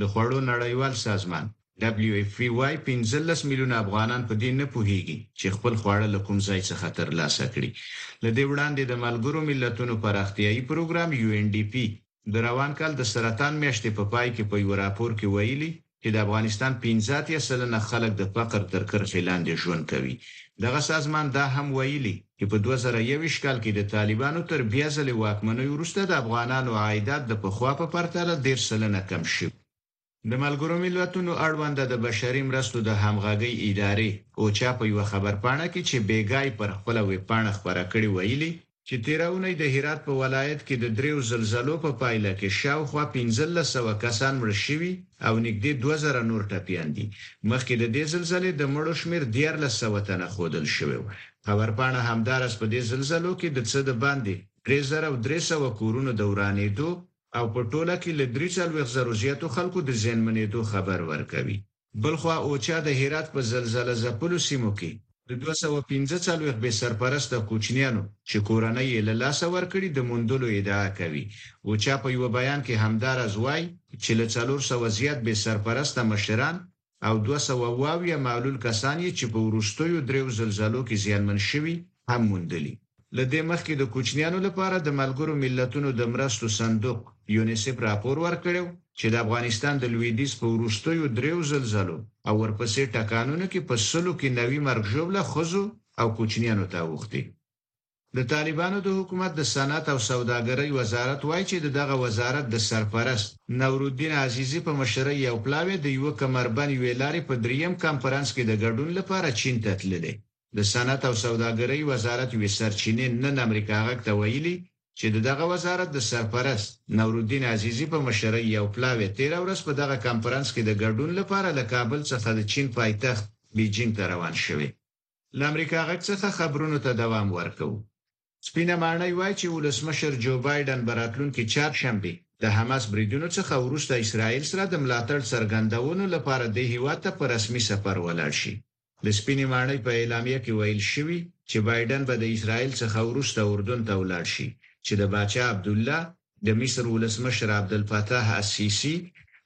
د خوړو نړیوال سازمان، WFP، وايي، پنځلس میلیونه افغانان په دې نه پوهېږي چې خپل خواړه له کوم ځای څخه ترلاسه کړي. له دې وړاندې د ملګرو ملتونو پراختیايي پروګرام، UNDP، د روان کال د سرطان میاشتې په پای کې په یوه راپور کې ویلي چې د افغانستان پنځه اتیا سلنه خلک د فقر تر کرښې لاندې ژوند کوي. دغه سازمان دا هم ویلي، چې په دوه زره یوویشت کال کې د طالبانو تر بیا ځلې واکمنۍ وروسته د افغانانو عایدات د پخوا په پرتله دېرش سلنه کم شوی. د ملګرو ملتونو اړونده د بشري مرستو د همغږۍ ادارې، اوچا، په یوه خبرپاڼه کې چې بېګا یې پر خپله وېبپاڼه خپره کړې ویلي، چې تېره اونۍ د هرات په ولایت کې د درېیو زلزلو په پایله کې شاوخوا پنځلس سوه کسان مړه شوي او نږدې دوه زره نور ټپیان دي. مخکې د دې زلزلې د مړو شمېر دیارلس سوه تنه ښودل شوی و. خبرپاڼه همداراز په دې زلزلو کې د څه د باندې درې زره او درې سوه کورونو د ورانېدو او په ټوله کې له دري څلوېښت زرو زیاتو خلکو د زیانمنېدو خبر ورکوي. بلخوا اوچا د هرات په زلزله ځپلو سیمو کې د دوه سوه او پنځه څلوېښت بې سرپرسته کوچنیانو چې کورنۍ یې له لاسه ورکړي د موندلو ادعا کوي. اوچا په یوه بیان کې همداراز وايي چې له څلور سوه زیات بې سرپرسته مشران او دوه سوه او اویا معلول کسان یې چې په وروستیو دریو زلزلو کې زیانمن شوي هم موندلي. له دې مخکې د کوچنیانو لپاره د ملګرو ملتونو د مرستو صندوق یونیسف راپور ورکړی و چې د افغانستان د لویدیځ په وروستیو دریو زلزلو او ورپسې ټکانونو کې په سلو کې نوي مرګ ژوبله ښځو او کوچنیانو ته اوښتې. د طالبانو د حکومت د صنعت او سوداګرۍ وزارت وايي چې د دغه وزارت د سرپرست نورالدین عزیزي په مشرۍ یو پلاوی د یوه کمربند یوې لارې په دریم کانفرنس کې د ګډون لپاره چین ته تللی. د صنعت او سوداګرۍ وزارت یوې سرچینې نن امریکا غږ ته ویلي چې د دغه وزارت د سرپرست نورالدین عزیزي په مشرۍ یو پلاوی تېره ورځ په دغه کانفرنس کې د ګډون لپاره له کابل څخه د چین پایتخت بیجینګ ته روان شوی. له امریکا غږ څخه خبرونو ته دوام ورکوو. سپینه ماڼۍ وايي چې ولسمشر جو بایډن به راتلونکې چهارشنبه د حماس بریدونو څخه وروسته اسراییل سره د ملاتړ څرګندونو لپاره دې هیواد ته په رسمي سفر ولاړ شي. د سپینې ماڼۍ په اعلامیه کې ویل شوي چې بایډن به د اسراییل څخه وروسته اردن ته ولاړ شي چې د باچا عبدالله، د مصر ولسمشر عبدالفتاح السیسي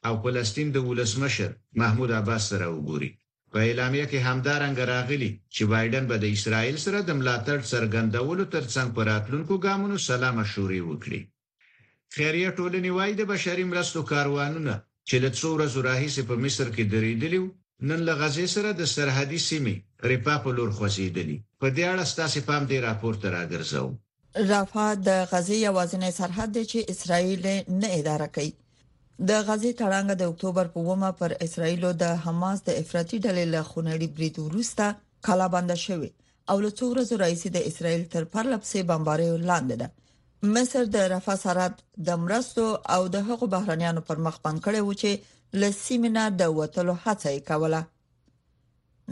او فلسطین د ولسمشر محمود عباس سره وګوري. په اعلامیه کې همدارنګه راغلي، چې بایډن به د اسراییل سره د ملاتړ څرګندولو ترڅنګ په راتلونکو ګامونو سلا مشورې وکړي. خیریه ټولنې وايي، د بشري مرستو کاروانونه، چې له څو ورځو راهیسې په مصر کې درېدلي و، نن له غزې سره د سرحدي سیمې رفاه په لور خوځېدلي. په دې اړه ستاسې پام دې راپور ته راګرځوم. رفح د غزې یوازینی سرحد دی چې اسرائیل نه اداره کوي د غزې تړانګه د اکتوبر په ومه پر اسرائیل د حماس د افراطي ډلې له خونړي برید وروسته کلا بنده شوې او له څو ورځو راځي د اسرائیل تر پرله پسې بمبارۍ لاندې ده مصر د رفح سرحد د مرستو او د هغو بهرنیانو پر مخ بند کړي و چې له سیمینه د وټلو هڅه یې کوله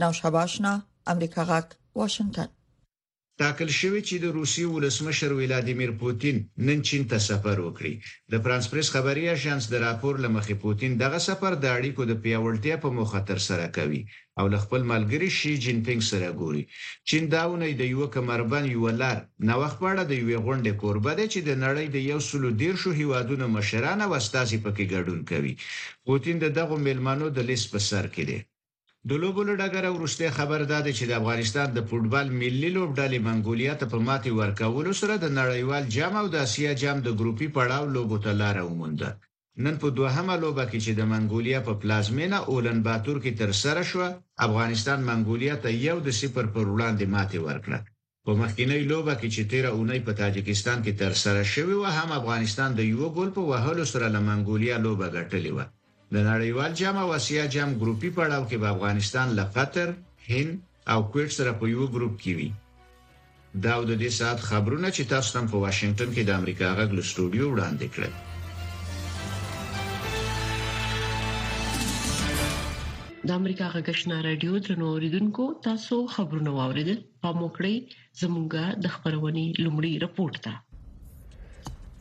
نو شباشنا امریکا غاک واشنگټن ټاکل شوې چې د روسیې ولسمشر ولادیمیر پوتین نن چین ته سفر وکړي. د فرانس پرېس خبري اژانس د راپور له مخې پوتین دغه سفر د اړیکو د پیاوړتیا په موخه ترسره کوي او له خپل ملګري شي جین پینګ سره ګوري. چین دا اونۍ د یوه کمربند یوه لار نوښت په اړه د یوې غونډې کوربه دی چې د نړۍ د یو سلو دېرشو هېوادونو مشران او استازي پکې ګډون کوي. پوتین د دغو مېلمنو د لیست په سر کې دی. د لوبو له ډګره وروستی خبر دا دی چې د افغانستان د فوټبال ملي لوبډلې منګولیا ته په ماتې ورکولو سره د نړیوال جام او د اسیا جام د ګروپي پړاو لوبو ته لاره ومونده. نن په دوهمه لوبه کې چې د منګولیا په پلازمېنه اولن باتور کې ترسره شوه، افغانستان منګولیا ته یو د صفر پر وړاندې ماتې ورکړه. په مخکینۍ لوبه کې چې تېره اونۍ په تاجکستان کې ترسره شوې وه هم افغانستان د یوه ګول په وهلو سره له منګولیا لوبه ګټلې وه. د نړیوال جام او اسیا جام ګروپي پړاو کې به افغانستان له قطر، هند او کویټ سره په یوه ګروپ کې وي. دا او د دې ساعت خبرونه چې تاسو ته هم په واشنګټن کې د امریکا غږ له سټوډیو وړاندې کړل. د امریکا غږ آشنا رادیو درنو اوریدونکو تاسو خبرونه واوریدل. پام وکړئ زموږه د خبرونې لومړی رپورت ده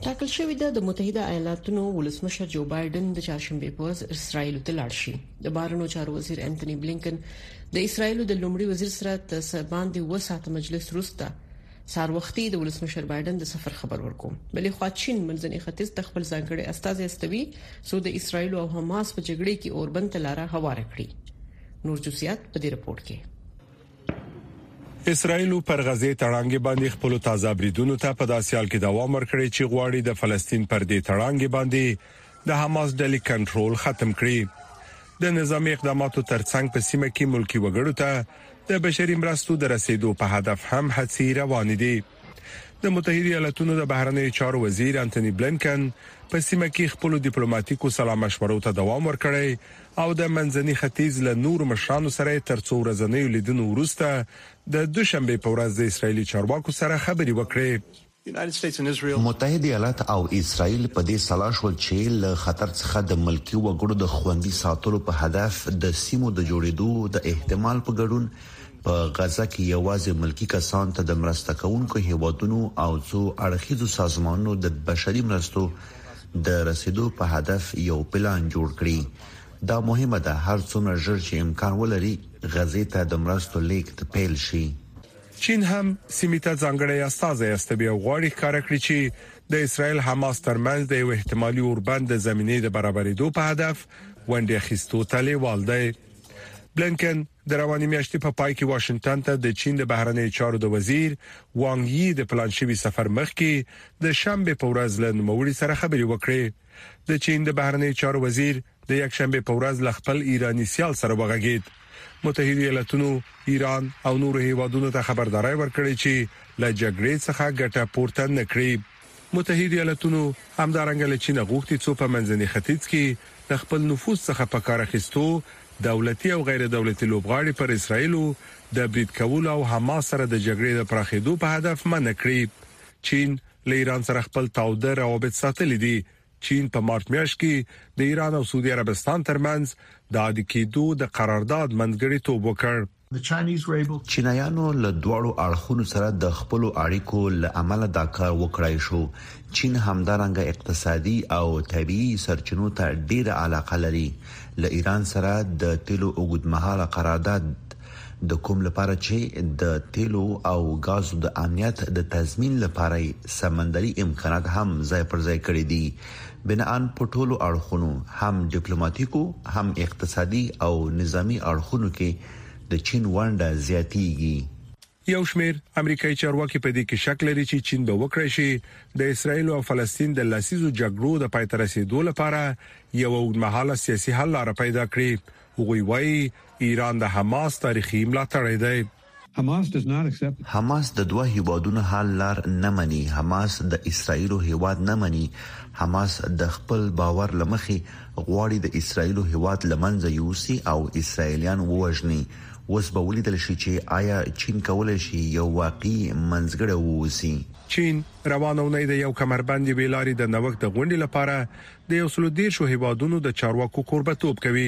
ټاکل شوې ده د متحده ایالاتونو ولسمشر جو بایدن د چاشنبې په ورځ اسرایل ته لاړ شي د بارنو چارو وزیر انټونی بلینکن د اسرایل د لومړي وزیر سره د سرباندې وساته مجلس وروسته سار وختي د ولسمشر بایدن د سفر خبر ورکو بلې خو چین منځني ختیځ د خپل ځانګړي استاد استوي سو د اسرایل او حماس په جګړه کې اوربند لاره هواره کړي نور جزئیات په دې رپورت کې اسراییل پر غزې تړانګې باندې خپلو تازه بریدونو ته په داسې حال کې دوام ورکړی چې غواړي د فلسطین پر دې تړانګې باندې د حماس ډلې کنټرول ختم کړي د نظامی اقداماتو ترڅنګ په سیمه کې ملکی وګړو ته د بشري مرستو د رسیدو په هدف هم هڅې روان دي د متحده ایالاتونو د بهرنیو چارو وزیر انټونی بلینکن په سیمه کې خپل ډیپلوماټیکو سلام مشورو ته دوام ورکړی او د منځني ختیځ له نورو مشرانو سره یې تر څو ورځنیو لیدنو وروسته د دوشنبې په ورځ د اسراییلي چارواکو سره خبرې وکړې. متحد ایالات او اسراییل په دې سلا شول چې له خطر څخه د ملکي وګړو د خوندي ساتلو په هدف د سیمو د جوړېدو د احتمال په ګډون په غزه کې یوازې ملکي کسانو ته د مرسته کوونکو هېوادونو او څو اړخیزو سازمانونو د بشري مرستو د رسیدو په هدف یو پلان جوړ کړي دا مهمه ده هر څومره ژر چې امکان ولري غزې ته د مرستو لیږد پیل شي. چین هم سیمې ته ځانګړی استازی استوي او غواړي ښکاره کړي چې د اسرایل حماس ترمنځ د یو احتمالي اوربند د زمینې د برابرېدو په هدف ونډې اخیستو ته لېوال دی. بلېنکن د روانې میاشتې په پای کې واشنګټن ته د چین د بهرنیو چارو د وزیر وانګ یي د پلان شوي سفر مخکې د شنبې په ورځ له نوموړي سره خبرې وکړې. د چین د بهرنیو چارو وزیر د یکشنبې په ورځ له خپل ایراني سیال سره وغږید. متحدو ایالتونو ایران او نورو هیوادونو ته خبرداري ورکړې چې له جګړې څخه ګټه پورته نه کړي. متحد ایالتونو همدارنګه له چینه غوښتي څو په منځني ختیځ کې له خپل نفوذ څخه په کار اخیستو دولتي او غیر دولتي لوبغاړي پر اسراییلو د برید کولو او حماس سره د جګړې د پراخیدو په هدف منع کړي. چین له ایران سره خپل تاوده روابط ساتلي دي. چین په مارچ میاشت کې د ایران او سعودي عربستان ترمنځ د عادي کیدو د قرارداد منځګړیتوب وکړ. چینایانو له دواړو اړخونو سره د خپلو اړیکو له امله دا کار وکړای شو. چین همدارنګه اقتصادي او طبیعي سرچینو ته ډېره علاقه لري. له ایران سره د تېلو اوږدمهاله قرارداد، د کوم لپاره چې د تېلو او ګازو د امنیت د تضمین لپاره یې سمندري امکانات هم ځای پر ځای کړي دي، بناً په ټولو اړخونو هم ډيپلوماتيکو، هم اقتصادي او نظامي اړخونو کې د چين ونډه زياتيږي. يو شمېر امريکايي چارواکي په دې کې شک لري چې چين به وکړای شي د اسرائيل او فلسطين د لسيزو جګړو د پای ته رسېدو لپاره يوه اوږدمهاله سياسي حل لاره پيدا کړي. هغوی وايي ايران د حماس تاريخي ملاتړی دی. حماس د دوه هیوادونو حل لار نه مني، حماس د اسرائیلو هیواد نه مني، حماس د خپل باور له مخې غواړي د اسرائیلو هیواد له منځه یوسي او اسرائیلیان ووژني، اوس به ولیدل شي چې ایا چین کولی شي یو واقعي منځګړی واوسي. چین روانه اونۍ د یو کمربند یوې لارې د نوښت د غونډې لپاره د یو سلو دېرشو هیوادونو د چارواکو کوربتوب کوي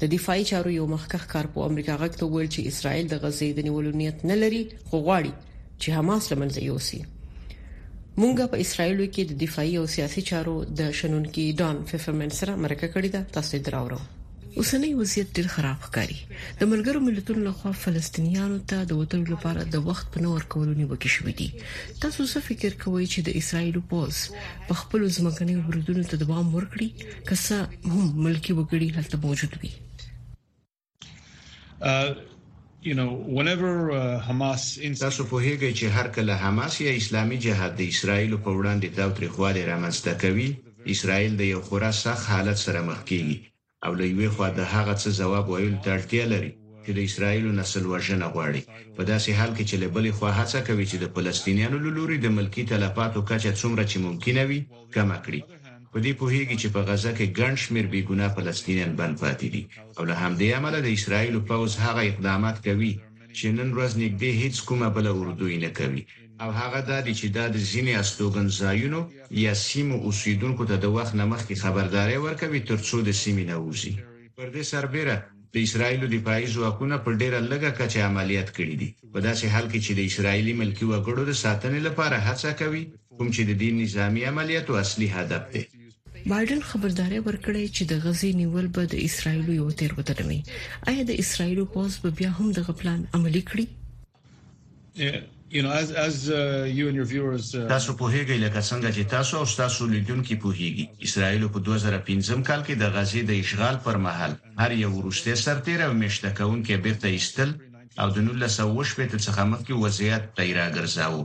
د دفاعي چارو یو مخکښ کارپو امریکا غږ ته وویل چې اسرائیل د غزې د نیولو نیت نه لري خو غواړي چې حماس لمنځه یوسي مونږه په اسرایل کې د دفاعي او سیاسي چارو د شنونکو ډان فیفرمن سره مرکه کړې ده تاسو یې دراورو اوسنۍ وضعیت ډیر خراب ښکاري د ملګرو ملتونو لخوا فلسطینیانو ته د وټلو لپاره د وخت په نور کولو نیوکې شوې دي تاسو څه فکر کوئ چې د اسرایل پوز په خپل ځمکني برودونو ته دوام ورکړي که څه هم ملکی وګړي هلته موجود وي تاسو پوهیږئ چې هر کله حماس یا اسلامي جهاد د اسرایل په وړاندې تاوتریخوالی رامنځته کوي اسرایل د یو خورا سخت حالت سره مخ کیږي او له یوې خوا د هغه څه ځواب ویلو ته اړتیا لري چې د اسرایل نسل وژنه غواړي په داسې حال کې چې له بلې خوا هڅه کوي چې د فلسطینیانو له لوري د ملکي تلفاتو کچه څومره چې ممکنه وي کمه کړي. په دې پوهېږي چې په غزه کې ګڼ شمېر بې ګناه فلسطینیان بند پاتې دي او له همدې امله د اسراییلو پوځ هغه اقدامات کوي چې نن ورځ نږدې هېڅ کومه بله اردو یې نه کوي او هغه دا دي چې دا د ځینې استوګن ځایونو یا سیمو اوسېدونکو ته د وخت نه مخکې خبرداری ورکوي ترڅو د سیمې نه ووځي. پر دې سربېره د اسراییلو دفاعي ځواکونه په ډېره لږه کچه عملیات کړي دي، په داسې حال کې چې د اسراییلي ملکي وګړو د ساتنې لپاره هڅه کوي، کوم چې د دې نظامي عملیاتو اصلي هدف دی. بایډن خبرداری ورکړی چې د غزې نیول به د اسراییلو یوه تېروتنه وي. ایا د اسراییلو پوځ به بیا هم دغه پلان عملي کړي؟ تاسو پوهیږئ لکه څنګه چې تاسو او تاسو لیدونکي پوهیږي اسرائیل په 2015 کال کې د غزې د اشغال پر مهال هر یو وروسته سرتیر او مشته کونکي بیرته ایستل او د 1918 څخه مخکې وضعیت ته راګرځاوه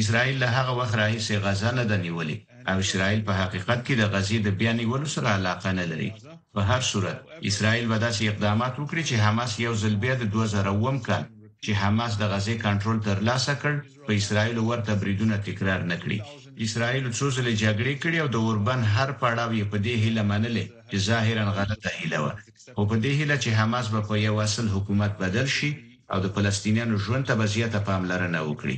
اسرائیل له هغه وخت راهیسې غزه نه ده نیولې او اسرائیل په حقیقت کې د غزې د بیا نیولو سره علاقه نه لري په هر صورت اسرائیل به داسې اقدامات وکړي چې حماس یو ځل بیا د 2000 کال چې حماس د غزې کنټرول ترلاسه کړ، په اسراییلو ورته بریدونه تکرار نه کړي. اسراییلو څو ځلې جګړې کړي او د اوربند هر پړاو یې په دې هیله منلی، چې ظاهراً غلطه هیله وه، خو په دې هیله چې حماس به په یو اصل حکومت بدل شي او د فلسطینیانو ژوند ته به زیاته پاملرنه وکړي،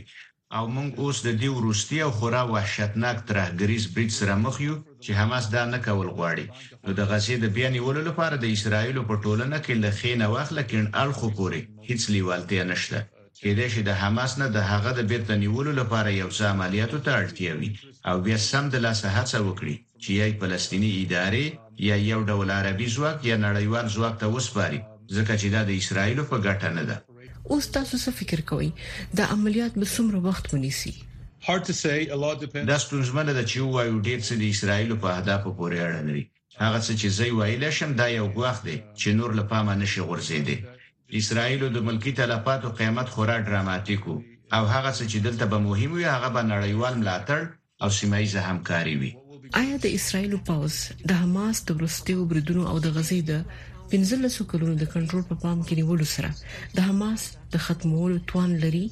او موږ اوس د دې وروستي او خورا وحشتناک ترهګریز برید سره مخ یو چې حماس دا نه کول غواړي، نو د غزې د بیا نیولو لپاره د اسراییلو په ټولنه کې له ښې نه واخله کیڼ اړخو پورې هیڅ لیوالتیا نشته. کیدای شي د حماس نه د هغه د بیرته نیولو لپاره یو څه عملیاتو ته اړتیا وي او بیا سمدلاسه هڅه وکړي، چې یای فلسطیني ادارې یا یو ډول عربي ځواک یا نړیوال ځواک ته وسپاري، ځکه چې دا د اسراییلو په ګټه نه ده. اوس تاسو څه فکر کوئ، دا عملیات به څومره وخت ونیسي؟ دا ستونزمنه ده چې ووایو، ډېر څه د اسراییلو په اهدافو پورې اړه لري. هغه څه چې زه ویلی شم، دا یو ګواښ دی چې نور له پامه نه شي غورځېدی. د اسراییلو د ملکي تلفاتو قیمت خورا ډراماتیک و او هغه څه چې دلته به مهم وي، هغه به نړیوال ملاتړ او سیمه ییزه همکاري وي. آیا د اسراییل پوځ د حماس د وروستیو بریدونو او د غزې د پنځلسو کلونو د کنټرول په پام کې نیولو سره د حماس د ختمولو توان لري؟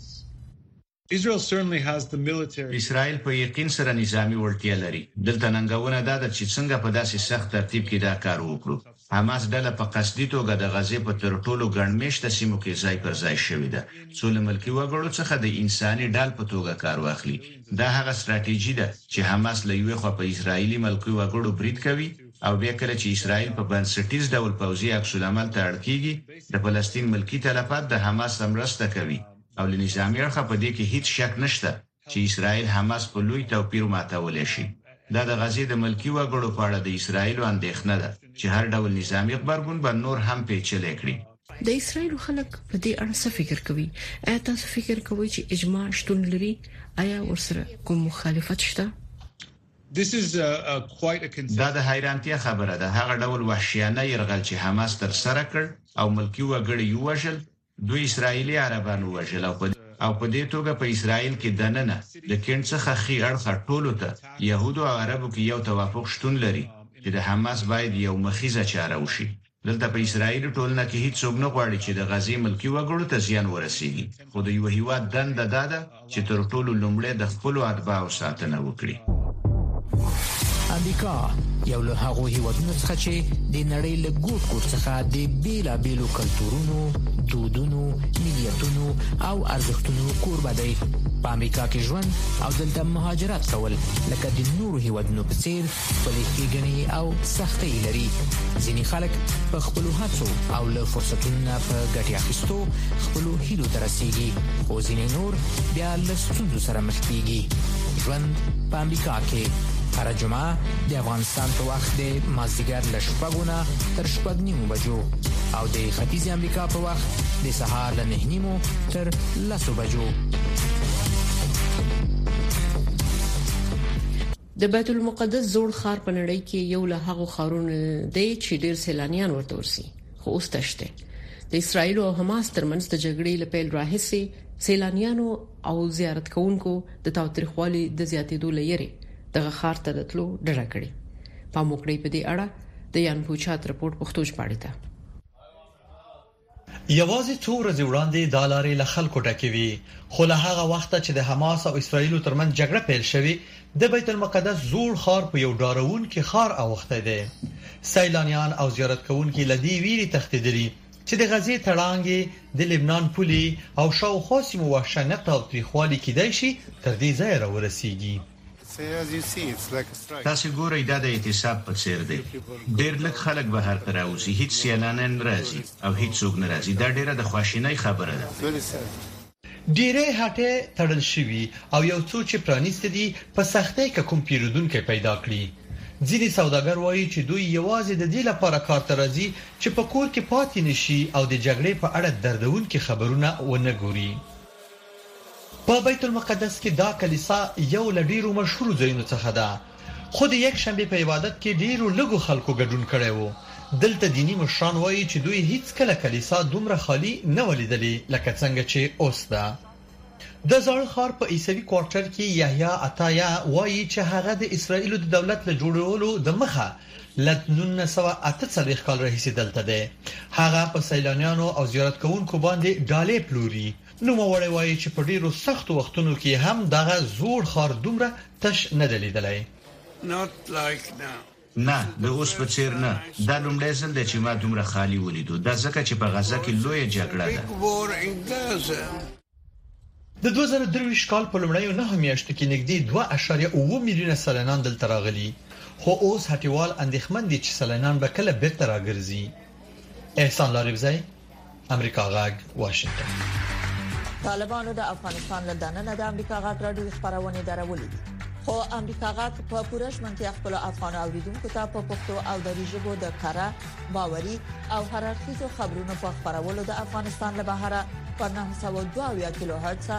اسراییل په یقین سره نظامي وړتیا لري. دلته ننګونه دا ده چې څنګه په داسې سخت ترتیب کې دا کار وکړو. حماس ډله په قصدي توګه د غزې په تر ټولو ګڼ مېشته سیمو کې ځای پر ځای شوې ده، څو له ملکي وګړو څخه د انساني ډال په توګه کار واخلي. دا هغه ستراتیژي ده چې حماس له یوې خوا په اسراییلي ملکي وګړو برید کوي او بیا کله چې اسراییل په بنسټیز ډول پوځي عکس العمل ته اړ کېږي، د فلسطین ملکي تلفات د حماس سره مرسته کوي او له نظامي اړخه په دې کې هیڅ شک نشته چې اسراییل حماس په لوی توپیر وماتولی شي. دا د غزې د ملکي وګړو په اړه د اسراییلو اندېښنه ده چې هر ډول نظامي غبرګون به نور هم پېچلی کړي. د اسراییلو خلک په دې اړه څه فکر کوي؟ ایا تاسو فکر کوئ چې اجماع شتون لري؟ ایا ورسره کوم مخالفت شته؟ دا د حیرانتیا خبره ده، هغه ډول وحشیانه یرغل چې حماس ترسره کړ او ملکي وګړي ووژل، دوی اسرائیلي عربان ووژل او په دې توګه په اسرائیل کې دننه د کیڼ څخه ښي اړخه ټولو ته، یهودو او عربو کې یو توافق شتون لري چې د حماس باید یو مخیزه چاره وشي. دلته په اسرائیلي ټولنه کې هیڅوک نه غواړي چې د غزې ملکي وګړو ته زیان ورسیږي خو د یوه هیواد دنده دا ده چې تر ټولو لومړی د خپلو اتباعو ساتنه وکړي. امریکا یو له هغو هیوادونو څخه چې د نړۍ له ګوټ ګوټ څخه د بیلابیلو کلتورونو، دودونو، ملیتونو او ارزښتونو کوربه دی. په امریکا کې ژوند او دلته مهاجرت کول لکه د نورو هیوادونو په څیر خپلې ښېګڼې او سختۍ لري ځینې خلک په خپل هڅو او له فرصتونو په ګټې اخیستو خپل هیلو ته رسیږي او ځینې نور بیا له ستونزو سره مخ کیږي ژوند په امریکا کې هر جمعه د افغانستان په وخت د مازیګر له شپږو نه تر شپږ نیمو بجو او د ختیځ امریکا په وخت د سهار له نه نیمو تر لسو بجو د بیت المقدس زوړ ښار په نړۍ کې یو له هغو ښارونو دی چې ډیر سیلانیان ورته ورسي خو اوس تش دی د اسرایل او حماس ترمنځ د جګړې له پیل راهیسې سیلانیانو او زیارت کوونکو د تاوتریخوالي د زیاتېدو لري دغه ښار ته د تلو ډډه کړې پام وکړئ په دې اړه د یان پوچات رپورت پښتو ژباړې ته یوازې څو ورځې وړاندې دا لارې له خلکو ډکې وې، خو له هغه وخته چې د حماس او اسراییلو ترمنځ جګړه پیل شوې، د بیت المقدس زوړ ښار په یو ډاروونکي خار اوښتی دی. سیلانیان او زیارت کوونکي له دې ویرې تښتېدلي، چې د غزې تړانګې، د لبنان پولې او شاوخوا سیمو وحشیانه تاوتریخوالي کیدای شي تر دې ځایه راورسیږي. تاسې ګورئ دا د اعتصاب په څېر دی. ډېر لږ خلک بهر ته راوځي، هیڅ سیالانان نه راځي او هیڅوک نه راځي. دا ډېره د خواشینۍ خبره ده. ډېری هټۍ تړل شوي او یو څو چې پرانیستې دي، په سختۍ که کوم پیرودونکی پیدا کړي. ځینې سوداګر وايي چې دوی یوازې د دې لپاره کار ته راځي چې په کور کې پاتې نه شي او د جګړې په اړه دردونکي خبرونه ونه ګوري. په بیت المقدس کې دا کلیسا یو له ډیرو مشهورو ځایونو څخه ده. خو د یکشنبې په عبادت کې ډیرو لږو خلکو ګډون کړی و. دلته دیني مشران وايي چې دوی هیڅکله کلیسا دومره خالي نه وه لیدلې لکه څنګه چې اوس ده. د زاړه ښار په عیسوي کوارټر کې یحیی عطایه وايي چې هغه د اسراییلو د دولت له جوړولو د مخه له نولس سوه او اته څلوېښت کال راهیسې دلته دی. هغه په سیلانیانو او زیارت کوونکو باندې ډالۍ پلوري. نوموړی وايي چې په ډېرو سختو وختونو کې هم دغه زوړ ښار دومره تش نه دی لیدلی. نه، د اوس په څېر نه، دا لومړی ځل دی چې ما دومره خالي ولیدو، دا ځکه چې په غزه کې لویه جګړه ده. د دوه زره درویشت کال په لومړیو نهو میاشتو کې نږدې دوه اعشاریه اووه میلیونه سیلانیان دلته راغلي، خو اوس هټیوال اندېښمن دي چې سیلانیان به کله بېرته راګرځي. احسان لاریبزی. امریکا غږ واشنگټن طالبانو د افغانستان له دننه د امریکا غږ راډیو خبرونه درولې دي خو امریکا غږ په پوره شمنتیا خپل افغان اوریدونکو ته په پښتو او دری ژبه د کره باوري او هررخیزو خبرونو په خبرولو د افغانستان له بهره په 902 کیلو هرتز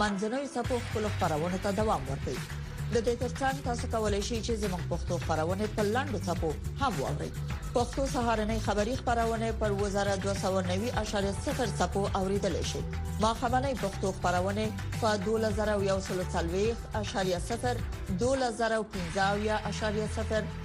منځنوي سپو خپل خبرونه ته دوام ورکړي د دې ترڅنګ تاسو کولی شئ چې زموږ پښتو خبرونه په لاندو ټکو هم واورئ پښتو سهارنې خبری خبرونه پر 2290.0 ټکو اوریدل شي ما خبرنې پښتو خبرونه په 2140.0 2015.0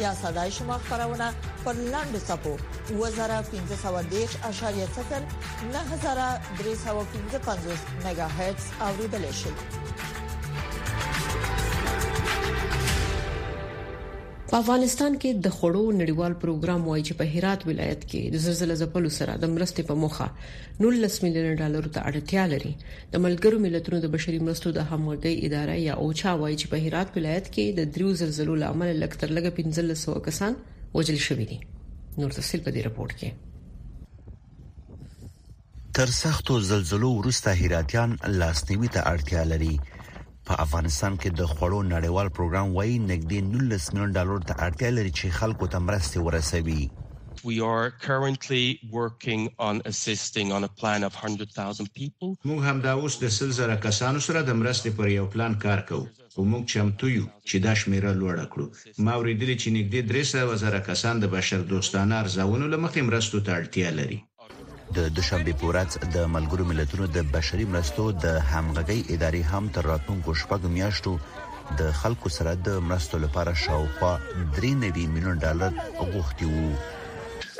یا صداي شما خبرونه پر لاندو صفو 2015.0 9315 میگا هرتز اوریدل شي په افغانستان کې د خړو نړیوال پروګرام وایي چې په هرات ولایت کې د زلزلې ځپلو سره د مرستې په موخه 19 میلیون ډالر ته اړتیا لري د ملګرو ملتونو د بشري مرستو د همغږۍ اداره یا اوچا وایي چې په هرات ولایت کې د دریو زلزلو لامل لږ تر لږه 1500 کسان وژل شوي دي نور تفصيل په دې رپورت کې تر سختو زلزلو وروسته هراتيان لاسنیوي ته اړتیا لري په افغانستان کې د خوړو نړیوال پروګرام وایي نږدې 19 میلیون ډالر ته اړتیا لري چې خلکو ته مرستې ورسوي. We are currently working on assisting on a plan of 100,000 people. موږ همدا اوس د سل زره کسانو سره د مرستې پر یو پلان کار کوو، خو موږ چمتو یو چې دا شمیره لوړه کړو. ما اوریدلي چې نږدې درې سوه زره کسان د بشردوستانه ارزونو له مخې مرستو ته اړتیا لري. د دوشنبې په ورځ د ملګرو ملتونو د بشري مرستو د همغږۍ ادارې هم تر راتلونکو شپږ میاشتو د خلکو سره د مرستو لپاره شاوخوا 93 میلیون ډالر غوښتي وو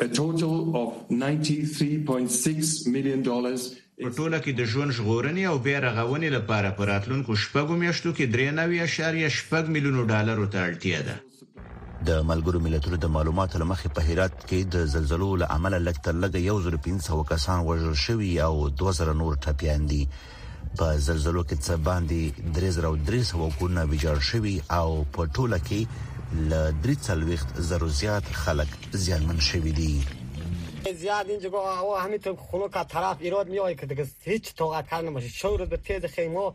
A total of 93.6 million dollars په ټوله کې د ژوند ژغورنې او بیا رغونې لپاره په راتلونکو شپږو میاشتو کې 93.6 میلیونو ډالرو ته اړتیا ده. د ملګرو ملتونو د معلوماتو له مخې په هرات کې د زلزلو له امله لږ تر لږه یو زر پنځه سوه کسان وژل شوي او دوه زره نور ټپیان دي. په زلزلو کې څه باندې درې زره او درې سوه کورونه ویجاړ شوي او په ټوله کې له درې څلوېښت زرو زیات خلک زیانمن شوي دي. زیاد این جگاه هوا همینطور خنک از طرف ایراد میآید که دیگه هیچ طاقت کار نباشد شورد به تیز خیمه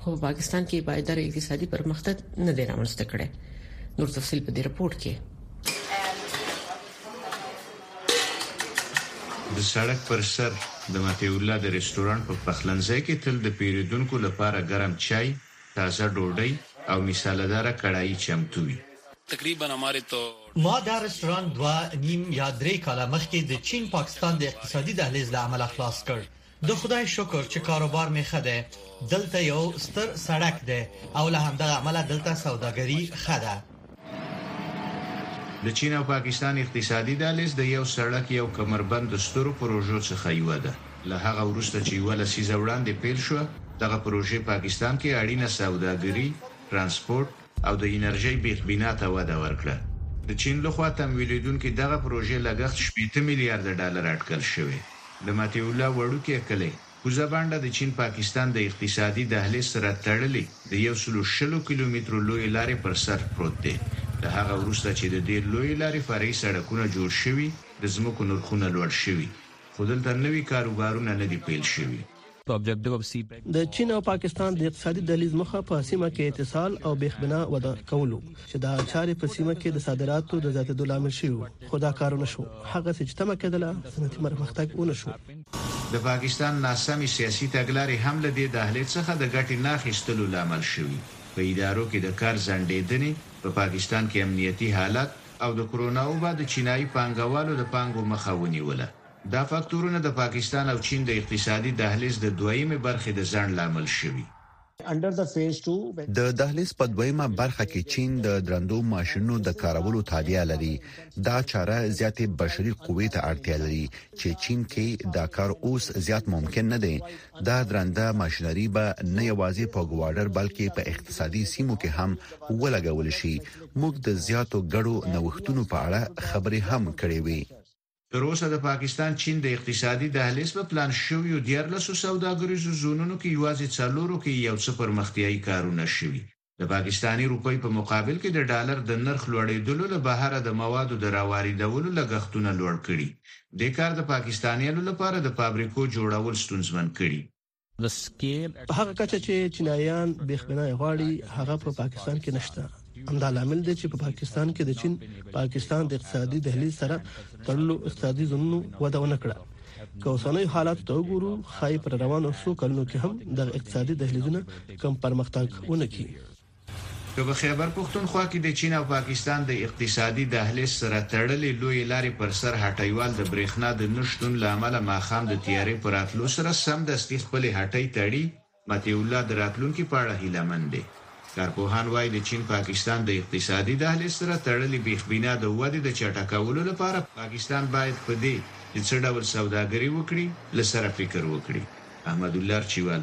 خو پاکستان کې پایدار اقتصادي پرمختګ نه دی رامنځته کړی نور تفصيل په دې رپورت کې د سړک پر سر د مطیع الله د رستورانت په پخلنځي کې تل د پیریدونکو لپاره ګرم چای، تازه ډوډۍ او مثاله دار کړایي چمتو وي. تقریبا هماره تو ما دا رستورانت دوه نیم یا درې کاله مخکې د چین پاکستان د اقتصادي دهلیز له امله خلاص کړ د خدای شکر چې کاروبار مې ښه دی، دلته یو ستر سړک دی او له همدغه امله دلته سوداګري ښه ده. د چین او پاکستان اقتصادي دهلیز د یو سړک یو کمربند د سترو پروژو څخه یوه ده. له هغه وروسته چې یوه لسیزه وړاندې پیل شوه، دغه پروژې پاکستان کې اړینه سوداګري، ترانسپورت، او د انرژۍ بېخ بنا ته وده ورکړه. د چين له خوا تمويلېدونکې دغه پروژې لګښت شپېته ميليارده ډالر اټکل شوی. د مطيع الله وړوکی کلی، کوزه بنډه د چين پاکستان د اقتصادي دهلېز سره تړلې د يو سلو شلو کيلومترو لويې لارې پر سر پروت دی. له هغه وروسته چې د دې لويې لارې فرعي سړکونه جوړ شوي، د ځمکو نرخونه لوړ شوي، خو دلته نوي کاروبارونه نه دي پېل شوي. د چین او پاکستان د اقتصادي دهلیز موخه په سیمه کې اتصال او بېخبنا وده کول و، چې دا چارې په سیمه کې د صادراتو د زیاتېدو لامل شوې وو، خو دا کار ونه شو. هغسې چې تمه کېدله، صنعتي پرمختګ ونه شو. د پاکستان ناسمې سیاسي تګلارې هم له دې دهلیز څخه د ګټې نه اخیستلو لامل شوي. په ادارو کې د کار ځنډېدنې، په پاکستان کې امنیتي حالت او د کرونا وبا د چینايي پانګوالو د پانګو مخه ونیوله. دا فاکتورونه د پاکستان او چین د اقتصادي دهلیز د دویمې برخې د ځنډ لامل شوي. د دهلیز په دویمه برخه کې چین د درندو ماشینونو د کارولو تابیا لري. دا چاره زیاتې بشري قوې ته اړتیا لري چې چین کې دا کار اوس زیات ممکن نه دی. دا درنده ماشینري به نه یوازې په ګواډر بلکې په اقتصادي سیمو کې هم ولګول شي. موږ د زیاتو ګډو نوښتونو په اړه خبرې هم کړې وې. تر اوسه د پاکستان چین د اقتصادي دهلیز په پلان شویو دیارلسو سوداګریزو زونونو کې یوازې څلورو کې یې یو څه پرمختیایي کارونه شوي. د پاکستاني روپۍ په مقابل کې د ډالر د نرخ لوړېدلو له بهره د موادو د راواردولو لګښتونه لوړ کړي. دې کار د پاکستانیانو لپاره د فابریکو جوړول ستونزمن کړي. په هغه کچه چې چینایان بېخبنای غواړي هغه په پاکستان کې نشته همدا لامل دی چې په پاکستان کې د چین پاکستان د اقتصادي دهلیز سره تړلو اقتصادي زونونو وده ونه کړه که اوسنۍ حالات ته وګورو خای پر روانو څو کلونو کې هم د اقتصادي دهلیزونه کم پرمختګ ونه کړي که په خیبر پښتونخوا کې د چین او پاکستان د اقتصادي دهلیز سره تړلې لویې لارې پر سر هټۍوال د برېښنا د نه شتون له امله ماښام د تیارې په راتلو سره سمدستي خپلې هټۍ تړي، مطیع الله د راتلونکي په اړه هیله من دی. کارپوهان وايي، د چین پاکستان د اقتصادي دهلیز سره تړلې بېخبینا د ودې د چټکولو لپاره پاکستان باید په دې چې څه ډول سوداګري وکړي، له سره فکر وکړي. احمدالله رچیوال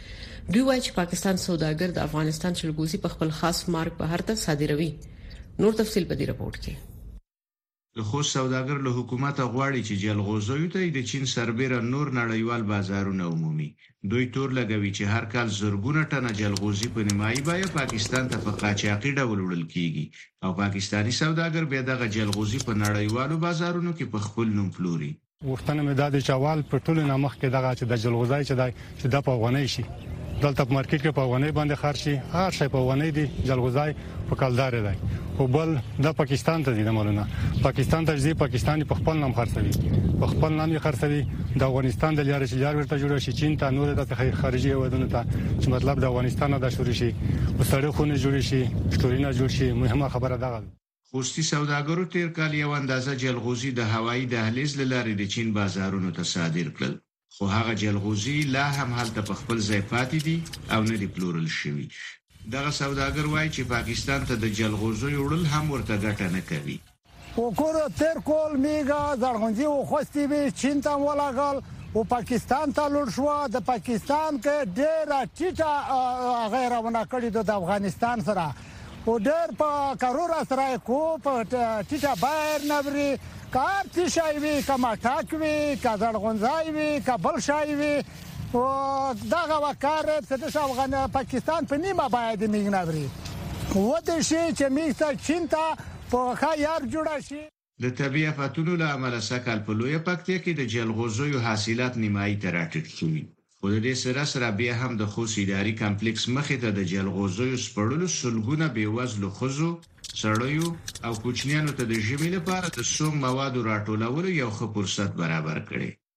دوی وایي چې پاکستان سوداګر د افغانستان چلګوزي په خپل خاص مارک بهر ته صادروي نور تفصیل په دې رپورټ کې د خوست سوداګر له حکومته غواړي چې جلغوزیو ته یې د چین سربېره نور نړیوال بازارونه ومومي. دوی تور لګوي چې هر کال زرګونه ټنه جلغوزي په نیمایي بیه پاکستان ته په قاچاقي ډول وړل کېږي او پاکستاني سوداګر بیا دغه جلغوزي په نړیوالو بازارونو کې په خپل نوم پلوري. غوښتنه مې دا دی چې اول په ټولو نه مخکې دغه چې د جلغوزای چې دی چې د په افغانۍ شي دلته په مارکیټ کې په افغانۍ باندې خرڅ شي هر شی په افغانۍ دی جلغوزای په کلدار دی او بل د پاکستان ته ځي مالونه پاکستان ته ځي پاکستاني په خپل نام خرڅوي په خپل نام یې خرڅوي د افغانستان د لارې چې لار ورته جوړ شي چین ته نور د خارجي هوادونو ته چې مطلب د افغانستان د شروع شي وسړې خونه جوړ شي سټورینه جوړ شي مهمه خبره ده خوستي سوداګرو تېر کال یوه اندازه جلغوزي د هوایي دهلېز له لارې د چین بازارونو ته صادر کړل، خو هغه جلغوزي لا هم هلته په خپل ځای پاتې دي او نه دي پلورل شوي. دغه سوداګر وايي چې پاکستان ته د جلغوزیو وړل هم ورته ګټه نه کوي. وکورو تېر کال مېږه زړغونزي وخوستي وي، چین ته هم ولږل و پاکستان ته لوړ شوه، د پاکستان کې ډېره ټیټه هغه یې روانه کړي دو د افغانستان سره. او ډیر په کرو را سره کو په ټیټه بایر نبری که هر څه شای وی که مټک وی که زړغونځای وی که بل شای وی او دغه وکار څه دش افغان پاکستان په نیمه باید میګ نبری و دشی چې میګ څه چین ته په خا یار جوړه شی د طبیعي افتونو له امله سږکال په لویه پکتیا کې د جلغوزیو حاصلات نیمايي ته راټیټ شوي، خو د دې سره سره بیا هم د خوست اداري کمپلکس مخې ته د جلغوزیو سپړلو سلګونه بېوزلو ښځو، سړیو او کوچنیانو ته د ژمي لپاره د سونګ موادو راټولولو یو ښه فرصت برابر کړی.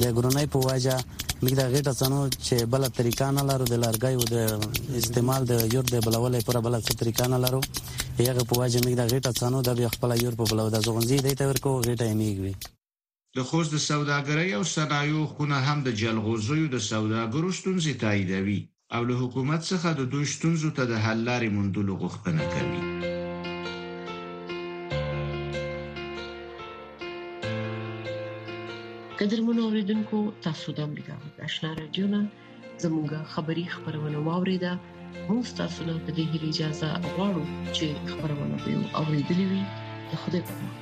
د ګرونۍ په وجه موږ د غیټه څنو چې بل طریقه نه لرو د لرګیو د استعمال د یور د بلولې پر بل څه طریقه نه لرو یغه په وجه موږ د غیټه څنو د بیا خپل یور په بلو د زغونځي دی ته ورکو غیټه یې میږي د خوست د سوداګرۍ او صنایعو خونه هم د جلغوزیو د سوداګرو ستونزې تاییدوي. او له حکومت څخه د دوی ستونزو ته د حل لارې موندلو غوښتنه کوي. قدرمنو اوریدونکو تاسو د امریکا غږ آشنا رادیو نه زموږه خبری خبرونه واوریده موږ تاسو ته د دې اجازه غواړو چې خبرونه به اوریدلې وي د خوده په